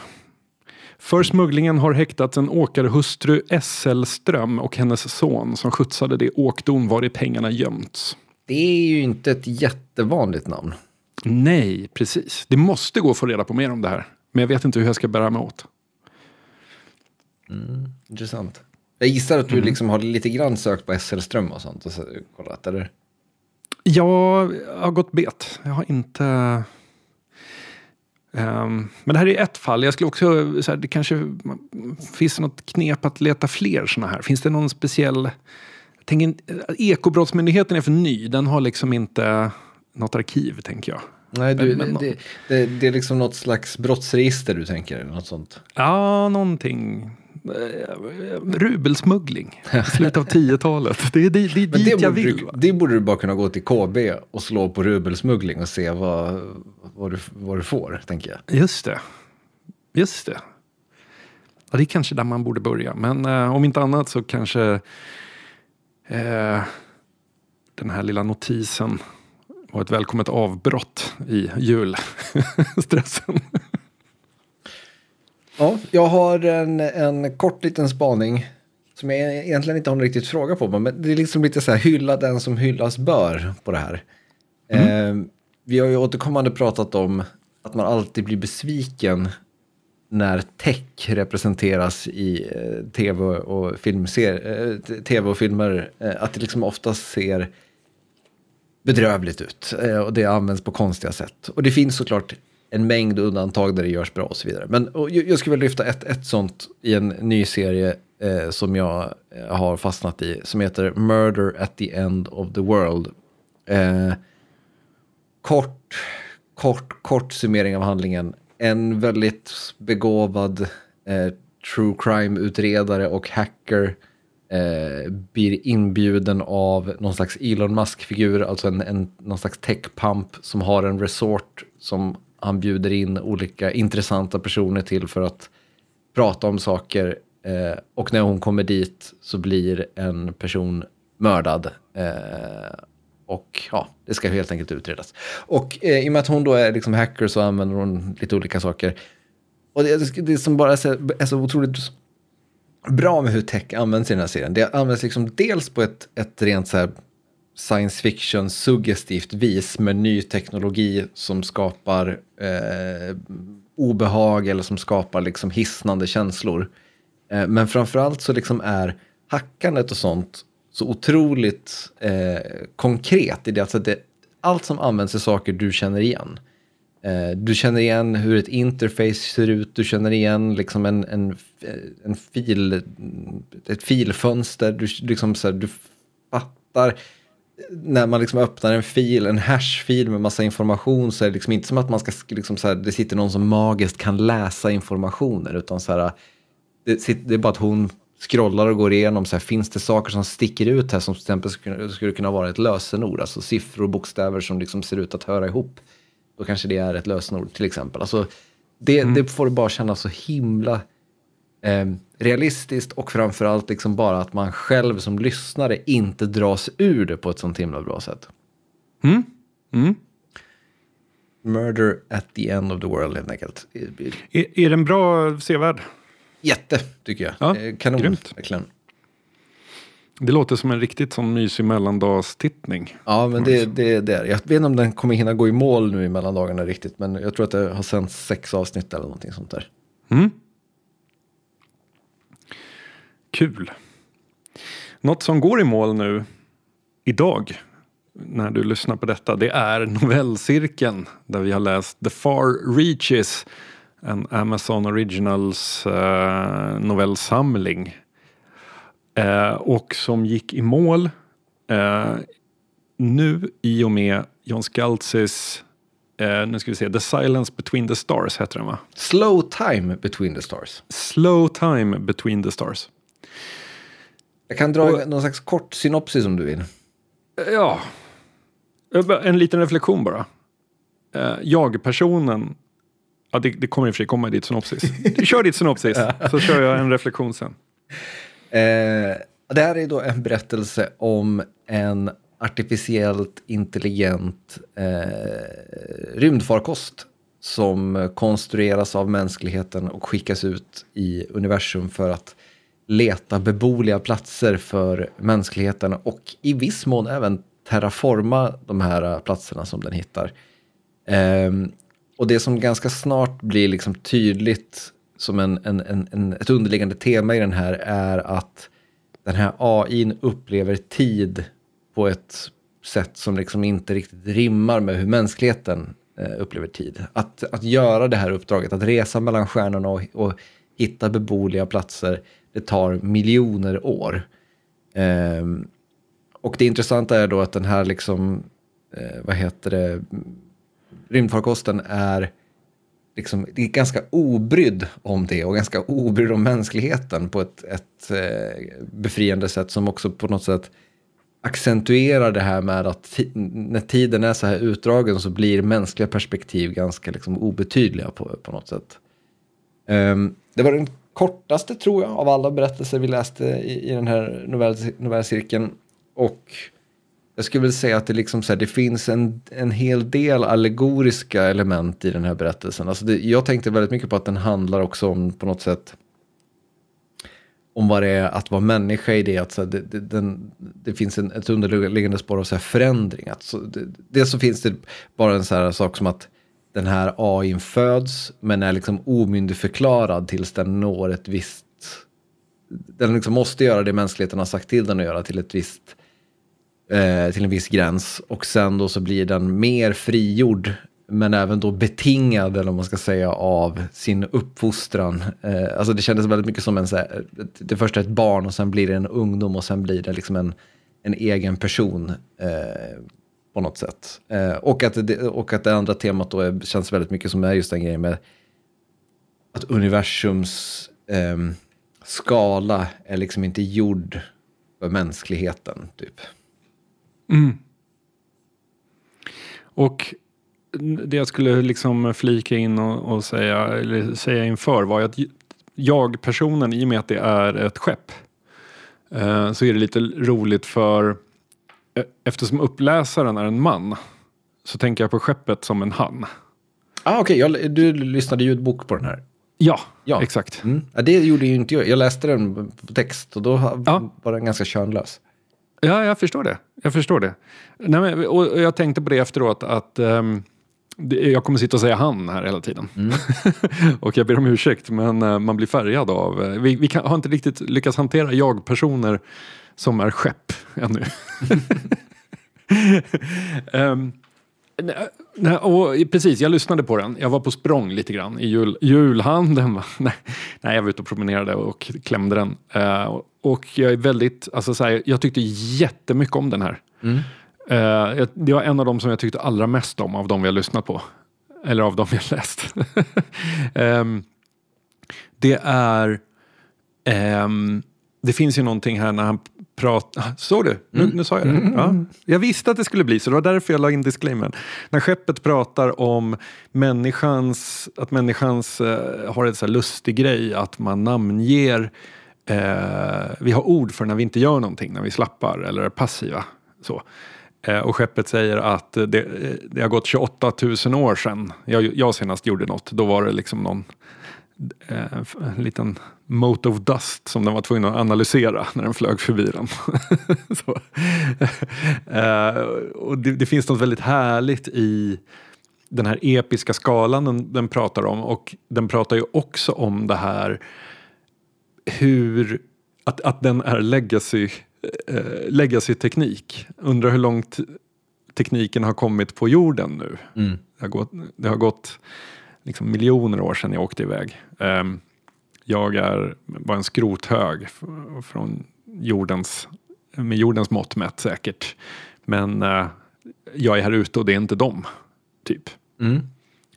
För smugglingen har häktats en åkarhustru Esselström och hennes son som skjutsade det åkdon var i pengarna gömts. Det är ju inte ett jättevanligt namn. Nej, precis. Det måste gå att få reda på mer om det här. Men jag vet inte hur jag ska bära mig åt. Intressant. Jag gissar att du liksom har lite grann sökt på SL-ström och sånt och så, kollat, eller? Jag har gått bet. Jag har inte... Ehm, men det här är ett fall. Jag skulle också... Så här, det kanske finns något knep att leta fler sådana här. Finns det någon speciell... Eh, Ekobrottsmyndigheten är för ny. Den har liksom inte något arkiv, tänker jag. Nej, du, Men- det, det, det är liksom något slags brottsregister du tänker, något sånt. Ja, någonting. Eh, Rubelsmuggling. Slutet av 10-talet. Det är det dit det jag vill. du, det borde du bara kunna gå till KB och slå på rubelsmuggling och se vad, vad, du, vad du får, tänker jag. Just det. Just det. Ja, det är kanske där man borde börja. Men eh, om inte annat så kanske eh, den här lilla notisen var ett välkommet avbrott i julstressen. Ja, jag har en, en kort liten spaning som jag egentligen inte har någon riktigt fråga på, men det är liksom lite så här hylla den som hyllas bör på det här. Eh, vi har ju återkommande pratat om att man alltid blir besviken när tech representeras i eh, tv och, filmser, eh, TV och filmer. Eh, att det liksom oftast ser bedrövligt ut eh, och det används på konstiga sätt. Och det finns såklart en mängd undantag där det görs bra och så vidare. Men jag skulle vilja lyfta ett, ett sånt i en ny serie eh, som jag eh, har fastnat i som heter Murder at the End of the World. Eh, kort, kort, kort summering av handlingen. En väldigt begåvad eh, true crime-utredare och hacker eh, blir inbjuden av någon slags Elon Musk-figur, alltså en, en, någon slags tech-pump som har en resort som han bjuder in olika intressanta personer till för att prata om saker. Eh, och när hon kommer dit så blir en person mördad. Eh, och ja, det ska helt enkelt utredas. Och eh, i och med att hon då är liksom hacker så använder hon lite olika saker. Och det, det som bara är så, är så otroligt bra med hur tech används i den här serien. Det används liksom dels på ett, ett rent så här science fiction suggestivt vis med ny teknologi som skapar eh, obehag eller som skapar liksom hisnande känslor. Eh, men framförallt så liksom är hackandet och sånt så otroligt eh, konkret i det att det, allt som används är saker du känner igen. Eh, du känner igen hur ett interface ser ut, du känner igen liksom en, en, en fil, ett filfönster, du, liksom så här, du fattar när man liksom öppnar en fil, en hashfil med massa information så är det liksom inte som att man ska, liksom så här, det sitter någon som magiskt kan läsa informationen utan så här, det, sitter- det är bara att hon scrollar och går igenom, så här, finns det saker som sticker ut här som till exempel skulle, kunna- skulle kunna vara ett lösenord, alltså siffror och bokstäver som liksom ser ut att höra ihop. Då kanske det är ett lösenord till exempel. Alltså, det, det får bara kännas så himla eh, realistiskt och framförallt liksom bara att man själv som lyssnare inte dras ur det på ett sånt himla bra sätt. Mm. Mm. Murder at the end of the world helt enkelt. Är, är den bra sevärd? Jätte, tycker jag. Ja, Eh, Kanon, grymt. verkligen. Det låter som en riktigt sån mysig mellandagstittning. Ja, men det, det, det är det. Jag vet inte om den kommer hinna gå i mål nu i mellandagarna riktigt, men jag tror att det har sänts sex avsnitt eller någonting sånt där. Mm. Kul. Något som går i mål nu idag när du lyssnar på detta det är novellcirkeln där vi har läst The Far Reaches en Amazon Originals eh, novellsamling eh, och som gick i mål eh, nu i och med John Scalzis eh, nu ska vi se, The Silence Between the Stars heter den va? Slow time between the stars. Slow Time Between the Stars. Jag kan dra Och- någon slags kort synopsis om du vill. Ja, en liten reflektion bara. Eh, Jag-personen, ja det, det kommer i och för sig komma i ditt synopsis. Kör ditt synopsis, så kör jag en reflektion sen. Eh, det här är då en berättelse om en artificiellt intelligent eh, rymdfarkost som konstrueras av mänskligheten och skickas ut i universum för att leta beboeliga platser för mänskligheten och i viss mån även terraforma de här äh, platserna som den hittar. Um, och det som ganska snart blir liksom tydligt som en, en, en, en, ett underliggande tema i den här är att den här AIn upplever tid på ett sätt som liksom inte riktigt rimmar med hur mänskligheten äh, upplever tid. Att, att göra det här uppdraget, att resa mellan stjärnorna och, och hitta beboeliga platser, det tar miljoner år. Eh, och det intressanta är då att den här liksom, eh, vad heter det, rymdfarkosten är liksom, det är ganska obrydd om det och ganska obrydd om mänskligheten på ett, ett eh, befriande sätt som också på något sätt accentuerar det här med att när tiden är så här utdragen så blir mänskliga perspektiv ganska liksom obetydliga på, på något sätt. Um, det var den kortaste tror jag av alla berättelser vi läste i, i den här novell, novellcirkeln. Och jag skulle väl säga att det, liksom så här, det finns en, en hel del allegoriska element i den här berättelsen. Alltså det, jag tänkte väldigt mycket på att den handlar också om på något sätt om vad det är att vara människa i det. Att så här, det, det, den, det finns en, ett underliggande spår av så här förändring. Att så, det, dels så finns det bara en så här sak som att den här AIn föds men är liksom omyndigförklarad tills den når ett visst... Den liksom måste göra det mänskligheten har sagt till den att göra till ett visst eh, till en viss gräns och sen då så blir den mer frigjord men även då betingad, eller vad man ska säga, av sin uppfostran. Eh, alltså det kändes väldigt mycket som en, så här, det första är ett barn och sen blir det en ungdom och sen blir det liksom en, en egen person eh, på något sätt. Eh, och, att det, och att det andra temat då är, känns väldigt mycket som är just den grejen med att universums eh, skala är liksom inte gjord för mänskligheten, typ. Mm. Och det jag skulle liksom flika in och, och säga, eller säga inför var ju att jag-personen, i och med att det är ett skepp, eh, så är det lite roligt för eftersom uppläsaren är en man så tänker jag på skeppet som en han. Ah, Okej, okay. du lyssnade ljudbok på den här. Ja, Ja. exakt. Mm. Ja, det gjorde ju inte jag. Jag läste den på text och då Ja. var den ganska könlös. Ja, jag förstår det. Jag förstår det. Nej, men, och jag tänkte på det efteråt att det, jag kommer sitta och säga han här hela tiden. och jag ber om ursäkt, men eh, man blir färgad av... eh, vi vi kan, har inte riktigt lyckats hantera jag-personer som är skepp ännu. Ehm, nej, och precis, jag lyssnade på den. Jag var på språng lite grann i jul, julhandeln. Nej, jag var ute och promenerade och klämde den. Eh, och jag är väldigt, alltså så här, jag tyckte jättemycket om den här. Eh, jag- det var en av de som jag tyckte allra mest om av de vi har lyssnat på. Eller av de vi har läst. Ehm, det är... ehm, det finns ju någonting här när han pratar... Såg du? Nu, nu sa jag det. Ja. Jag visste att det skulle bli så. Det var därför jag la in disclaimern. När skeppet pratar om människans... Att människans eh, har en så lustig grej att man namnger... Eh, vi har ord för när vi inte gör någonting, när vi slappar eller är passiva. Så. Eh, och skeppet säger att eh, det, eh, det har gått 28 000 år sedan jag, jag senast gjorde något. Då var det liksom någon eh, en liten mote of dust som den var tvungen att analysera när den flög förbi den. Så. Eh, och det, det finns något väldigt härligt i den här episka skalan den, den pratar om och den pratar ju också om det här hur att, att den är legacy, eh, legacy-teknik. Undrar hur långt tekniken har kommit på jorden nu. Mm. Det har gått, det har gått liksom miljoner år sedan jag åkte iväg. Ehm, jag är bara en skrothög från jordens, med jordens mått mätt säkert. Men eh, jag är här ute och det är inte dem, typ. Mm.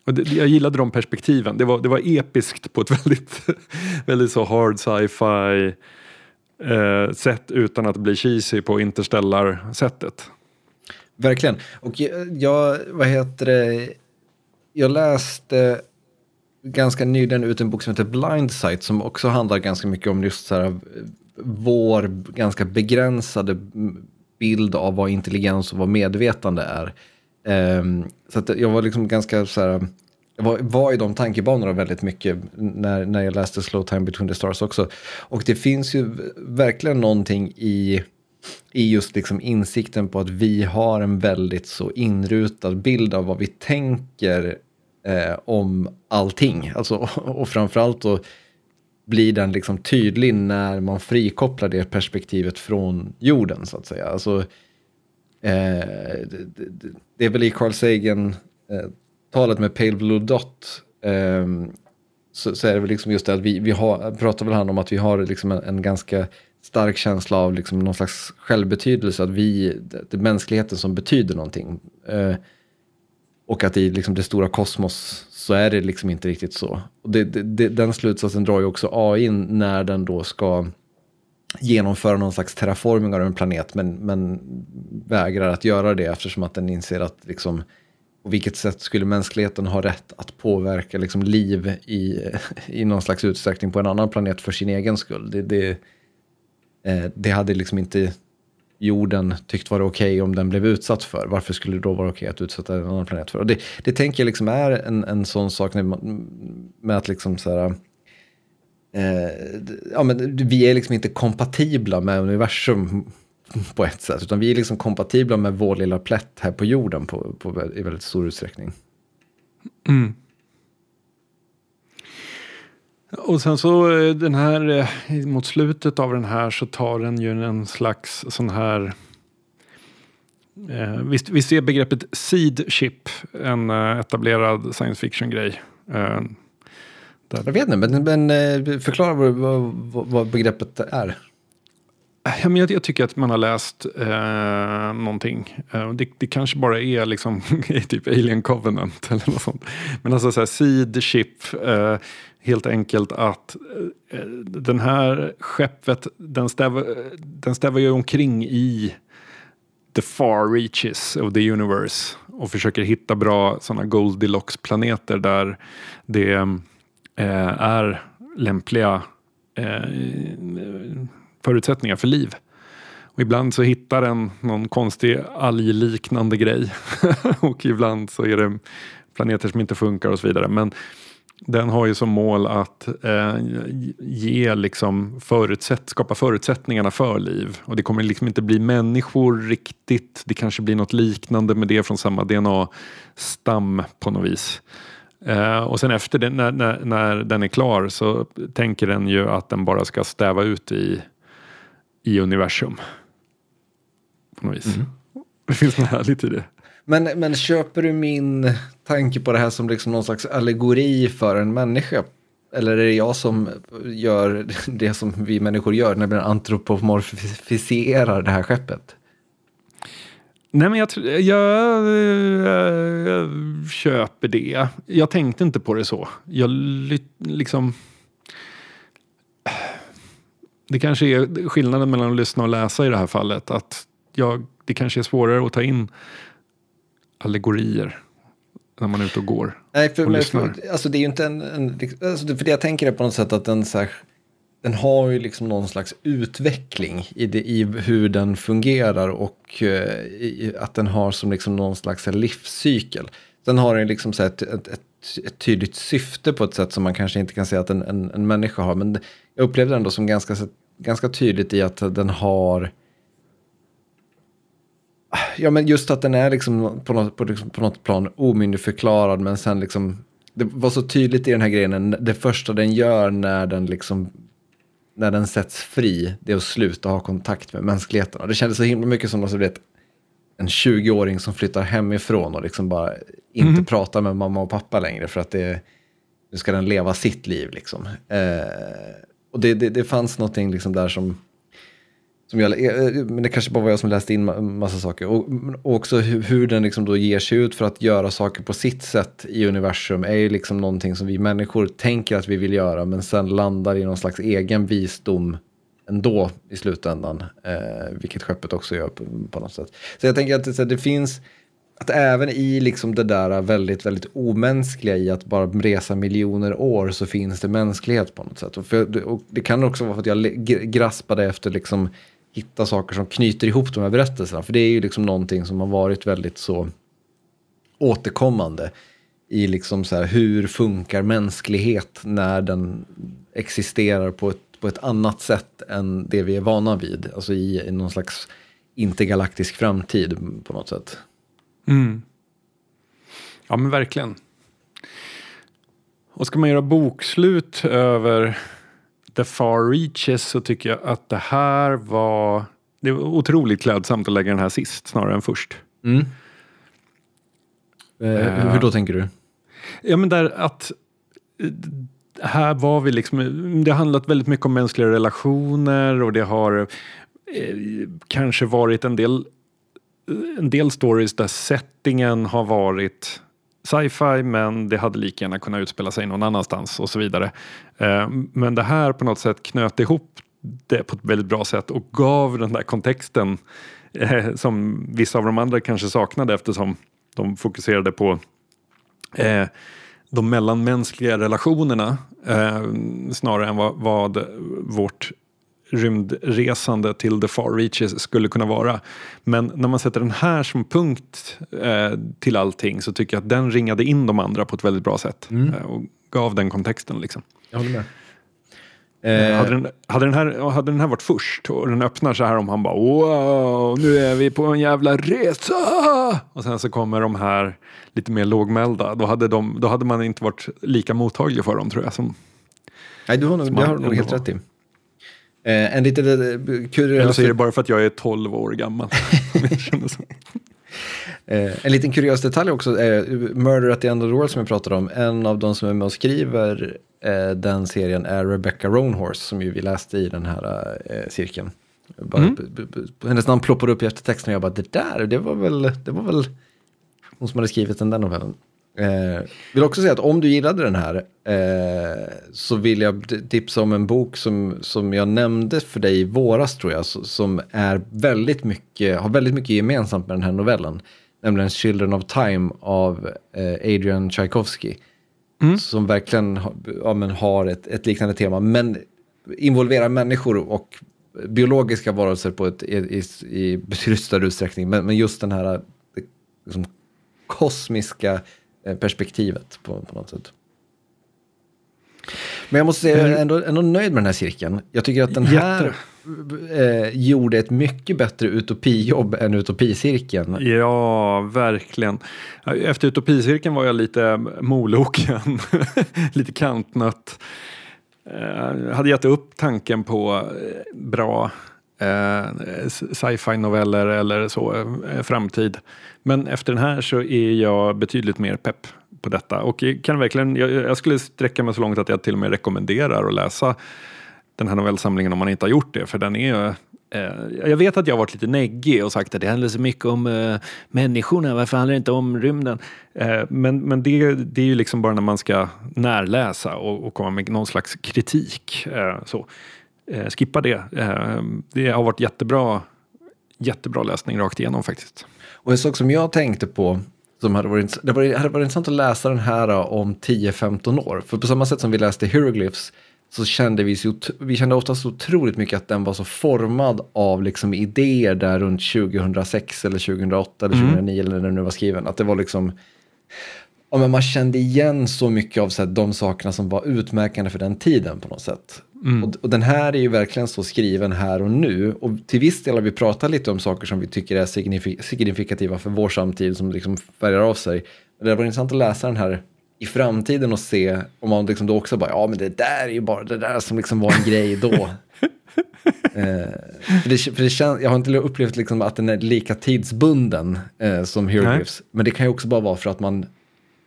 Och det, jag gillade de perspektiven. Det var, det var episkt på ett väldigt, väldigt så hard sci-fi eh, sätt utan att bli cheesy på interstellar-sättet. Verkligen. Och jag, vad heter det, jag läste ganska nyligen ut en bok som heter Blindsight som också handlar ganska mycket om just så här, vår ganska begränsade bild av vad intelligens och vad medvetande är. Um, så att jag var liksom ganska så här, var, var i de tankebanorna väldigt mycket när, när jag läste Slow Time Between the Stars också. Och det finns ju verkligen någonting i i just liksom insikten på att vi har en väldigt så inrutad bild av vad vi tänker eh, om allting. Alltså, och framförallt då blir den liksom tydlig när man frikopplar det perspektivet från jorden så att säga. Alltså, eh, det, det, det är väl i Carl Sagan eh, talet med Pale Blue Dot eh, så, så är det väl liksom just det att vi, vi har, pratar väl han om att vi har liksom en, en ganska stark känsla av liksom någon slags självbetydelse, att vi, det, det är mänskligheten som betyder någonting. Eh, och att i liksom det stora kosmos så är det liksom inte riktigt så. Och det, det, det, den slutsatsen drar ju också AI när den då ska genomföra någon slags terraforming av en planet men, men vägrar att göra det eftersom att den inser att liksom, på vilket sätt skulle mänskligheten ha rätt att påverka liksom, liv i, i någon slags utsträckning på en annan planet för sin egen skull. Det, det, eh, det hade liksom inte jorden tyckt vara okej om den blev utsatt för. Varför skulle det då vara okej att utsätta en annan planet för? Och det, det tänker jag liksom är en, en sån sak man, med att liksom så här, eh, ja, men vi är liksom inte kompatibla med universum på ett sätt, utan vi är liksom kompatibla med vår lilla plätt här på jorden på, på, i väldigt stor utsträckning. Och sen så eh, den här, eh, mot slutet av den här så tar den ju en slags sån här Eh, visst, visst är begreppet seed ship en eh, etablerad science fiction-grej? Eh, Jag vet inte, men, men eh, förklara vad, vad, vad begreppet är. Ja, men jag, jag tycker att man har läst eh, någonting. Eh, det, det kanske bara är liksom typ Alien Covenant eller något sånt. Men alltså så här, seed ship. Eh, helt enkelt att eh, den här skeppet, den stävar, den stävar ju omkring i the far reaches of the universe och försöker hitta bra sådana Goldilocks-planeter där det eh, är lämpliga eh, förutsättningar för liv. Och ibland så hittar den någon konstig algliknande grej och ibland så är det planeter som inte funkar och så vidare. Men den har ju som mål att eh, ge liksom förutsätt, skapa förutsättningarna för liv. Och det kommer liksom inte bli människor riktigt. Det kanske blir något liknande med det från samma DNA-stam på något vis. Eh, och sen efter det, när, när, när, den är klar så tänker den ju att den bara ska stäva ut i, i universum. På något vis. Mm. Det finns något härligt i det. Men, men köper du min tanke på det här som liksom någon slags allegori för en människa? Eller är det jag som gör det som vi människor gör, när vi antropomorfiserar det här skeppet? Nej, men jag, jag, jag, jag, köper det. Jag tänkte inte på det så. Jag liksom... Det kanske är skillnaden mellan att lyssna och läsa i det här fallet. Att jag, det kanske är svårare att ta in allegorier när man är ute och går Nej, för, och men, lyssnar. För, alltså det är ju inte en... en alltså för det jag tänker är på något sätt att den, så här, den har ju liksom någon slags utveckling i, det, i hur den fungerar och uh, i, att den har som liksom någon slags livscykel. Sen har den liksom så här, ett, ett, ett, ett, tydligt syfte på ett sätt som man kanske inte kan säga att en, en, en människa har. Men jag upplevde det ändå som ganska, ganska tydligt i att den har Ja, men just att den är liksom på något, på, liksom, på något plan omyndigförklarad, men sen liksom... Det var så tydligt i den här grejen, det första den gör när den liksom... När den sätts fri, det är att sluta ha kontakt med mänskligheten. Och det kändes så himla mycket som alltså, vet, en 20-åring som flyttar hemifrån och liksom bara inte mm. pratar med mamma och pappa längre för att det, nu ska den leva sitt liv. Liksom. Eh, och det, det, det fanns någonting liksom där som som jag, eh, men det kanske bara var jag som läste in massa saker. Och, och också hur, hur, den liksom då ger sig ut för att göra saker på sitt sätt i universum är ju liksom någonting som vi människor tänker att vi vill göra men sen landar i någon slags egen visdom ändå i slutändan. Eh, vilket skeppet också gör på, på något sätt. Så jag tänker att det, det finns, att även i liksom det där väldigt, väldigt omänskliga i att bara resa miljoner år så finns det mänsklighet på något sätt. Och, för, och det kan också vara för att jag graspade efter liksom hitta saker som knyter ihop de här berättelserna. För det är ju liksom någonting som har varit väldigt så återkommande i liksom så här, hur funkar mänsklighet när den existerar på ett, på ett annat sätt än det vi är vana vid. Alltså i, i någon slags intergalaktisk framtid på något sätt. Mm. Ja men verkligen. Och ska man göra bokslut över The Far Reaches så tycker jag att det här var... Det var otroligt klädsamt att lägga den här sist snarare än först. Mm. Eh, hur då tänker du? Ja men där att här var vi liksom, det har handlat väldigt mycket om mänskliga relationer och det har eh, kanske varit en del, en del stories där settingen har varit sci-fi men det hade lika gärna kunnat utspela sig någon annanstans och så vidare. Eh, men det här på något sätt knöt ihop det på ett väldigt bra sätt och gav den där kontexten eh, som vissa av de andra kanske saknade eftersom de fokuserade på eh, de mellanmänskliga relationerna snarare än vad, vad vårt rymdresande till the far reaches skulle kunna vara. Men när man sätter den här som punkt eh, till allting så tycker jag att den ringade in de andra på ett väldigt bra sätt. Mm. Eh, och gav den kontexten liksom. Jag håller med. Eh, Hade, den, hade, den här, hade den här varit först och den öppnar så här om han bara wow, nu är vi på en jävla resa. Och sen så kommer de här lite mer lågmälda. Då hade, de, då hade man inte varit lika mottaglig för dem tror jag. Som, nej, du har nog, det har du nog helt rätt i. Eh, en liten eh, kuriös... eller så är det bara för att jag är 12 år gammal. Eh, en liten kuriös detalj också, eh, Murder at the End of the World som jag pratade om, en av de som är med och skriver eh, den serien är Rebecca Roanhorse som ju vi läste i den här eh, cirkeln. Bara, Mm. hennes namn ploppar upp i eftertexten och jag bara, det där, det var väl, det var väl hon som hade skrivit den där novellen. Eh, vill också säga att om du gillade den här eh, så vill jag tipsa om en bok som, som jag nämnde för dig i våras tror jag, som är väldigt mycket, har väldigt mycket gemensamt med den här novellen. Nämligen Children of Time av eh, Adrian Tchaikovsky. Som verkligen ja, men har ett, ett liknande tema, men involverar människor och biologiska varelser på ett, i, i, i betydligt större utsträckning. Men, men just den här eh, liksom, kosmiska perspektivet på, på något sätt. Men jag måste säga, jag är ändå, ändå nöjd med den här cirkeln. Jag tycker att den här eh, gjorde ett mycket bättre utopijobb än utopicirkeln. Ja, verkligen. Efter utopicirkeln var jag lite moloken, lite kantnött. Eh, hade gett upp tanken på eh, bra eh, Eh, sci-fi noveller eller så, eh, framtid. Men efter den här så är jag betydligt mer pepp på detta. Och jag kan verkligen, jag, jag skulle sträcka mig så långt att jag till och med rekommenderar att läsa den här novellsamlingen om man inte har gjort det. För den är eh, jag vet att jag har varit lite neggig och sagt att det handlar så mycket om uh, människorna, varför handlar det inte om rymden? Uh, men men det, det är ju liksom bara när man ska närläsa och, och komma med någon slags kritik. Uh, så. Eh, skippa det. Eh, det har varit jättebra, jättebra läsning rakt igenom faktiskt. Och en sak som jag tänkte på, som hade varit, det hade varit intressant att läsa den här då om 10-15 år. För på samma sätt som vi läste Hieroglyphs så kände vi, så, vi kände ofta så otroligt mycket att den var så formad av liksom idéer där runt 2006 eller 2008 eller 2009 eller när den nu var skriven. Att det var liksom, ja, men man kände igen så mycket av så här, de sakerna som var utmärkande för den tiden på något sätt. Och, och den här är ju verkligen så skriven här och nu. Och till viss del har vi pratat lite om saker som vi tycker är signifi- signifikativa för vår samtid som liksom färgar av sig. Men det var intressant att läsa den här i framtiden och se om man liksom då också bara, ja men det där är ju bara det där som liksom var en grej då. eh, för det, för det känns, jag har inte upplevt liksom att den är lika tidsbunden eh, som Hieroglyphs. Men det kan ju också bara vara för att man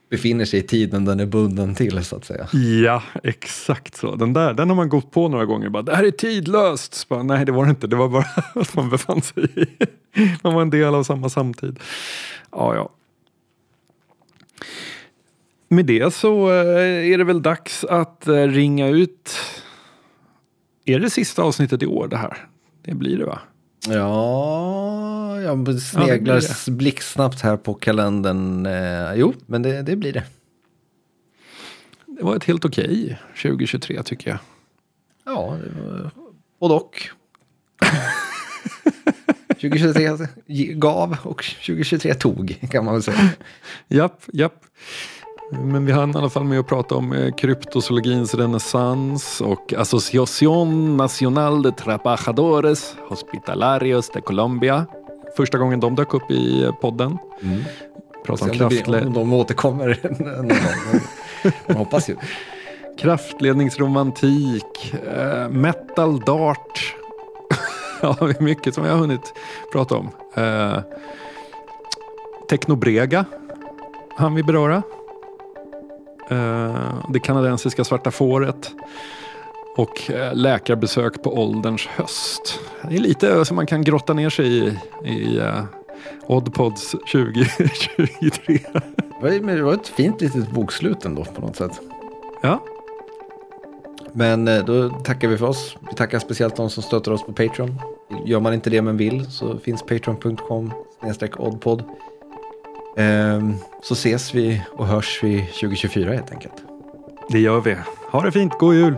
befinner sig i tiden den är bunden till så att säga. Ja, exakt så. Den där den har man gått på några gånger. Bara, det här är tidlöst. Så Bara, nej, det var det inte. Det var bara att man befann sig i... Man var en del av samma samtid. Ja, ja. Med det så eh, är det väl dags att eh, ringa ut. Är det sista avsnittet i år det här? Det blir det va? Ja, jag sneglar s- blixtsnabbt här på kalendern. Eh, jo, men det, det blir det. Det var ett helt okej 2023 tycker jag. Ja, både och. 2023 ge- gav och 2023 tog, kan man väl säga. Japp, japp. Men vi hann i alla fall med att prata om eh, kryptozoologins renässans och Asociación Nacional de Trabajadores Hospitalarios de Colombia. Första gången de dök upp i eh, podden. Prata om Sen det blir- kraftle- om de återkommer någon gång. Man hoppas ju. kraftledningsromantik, eh, metal dart. ja, det är mycket som jag har hunnit prata om. Eh, Technobrega han vi beröra. Eh, det kanadensiska svarta fåret. Och eh, läkarbesök på ålderns höst. Det är lite som man kan grotta ner sig i, i eh, Oddpods 2023. Det var- ett fint litet bokslut ändå på något sätt. ja, Men då tackar vi för oss. Vi tackar speciellt de som stöttar oss på Patreon. Gör man inte det men vill så finns patreon.com oddpod. Ehm, så ses vi och hörs vi 2024 helt enkelt. det gör vi. Ha det fint, god jul!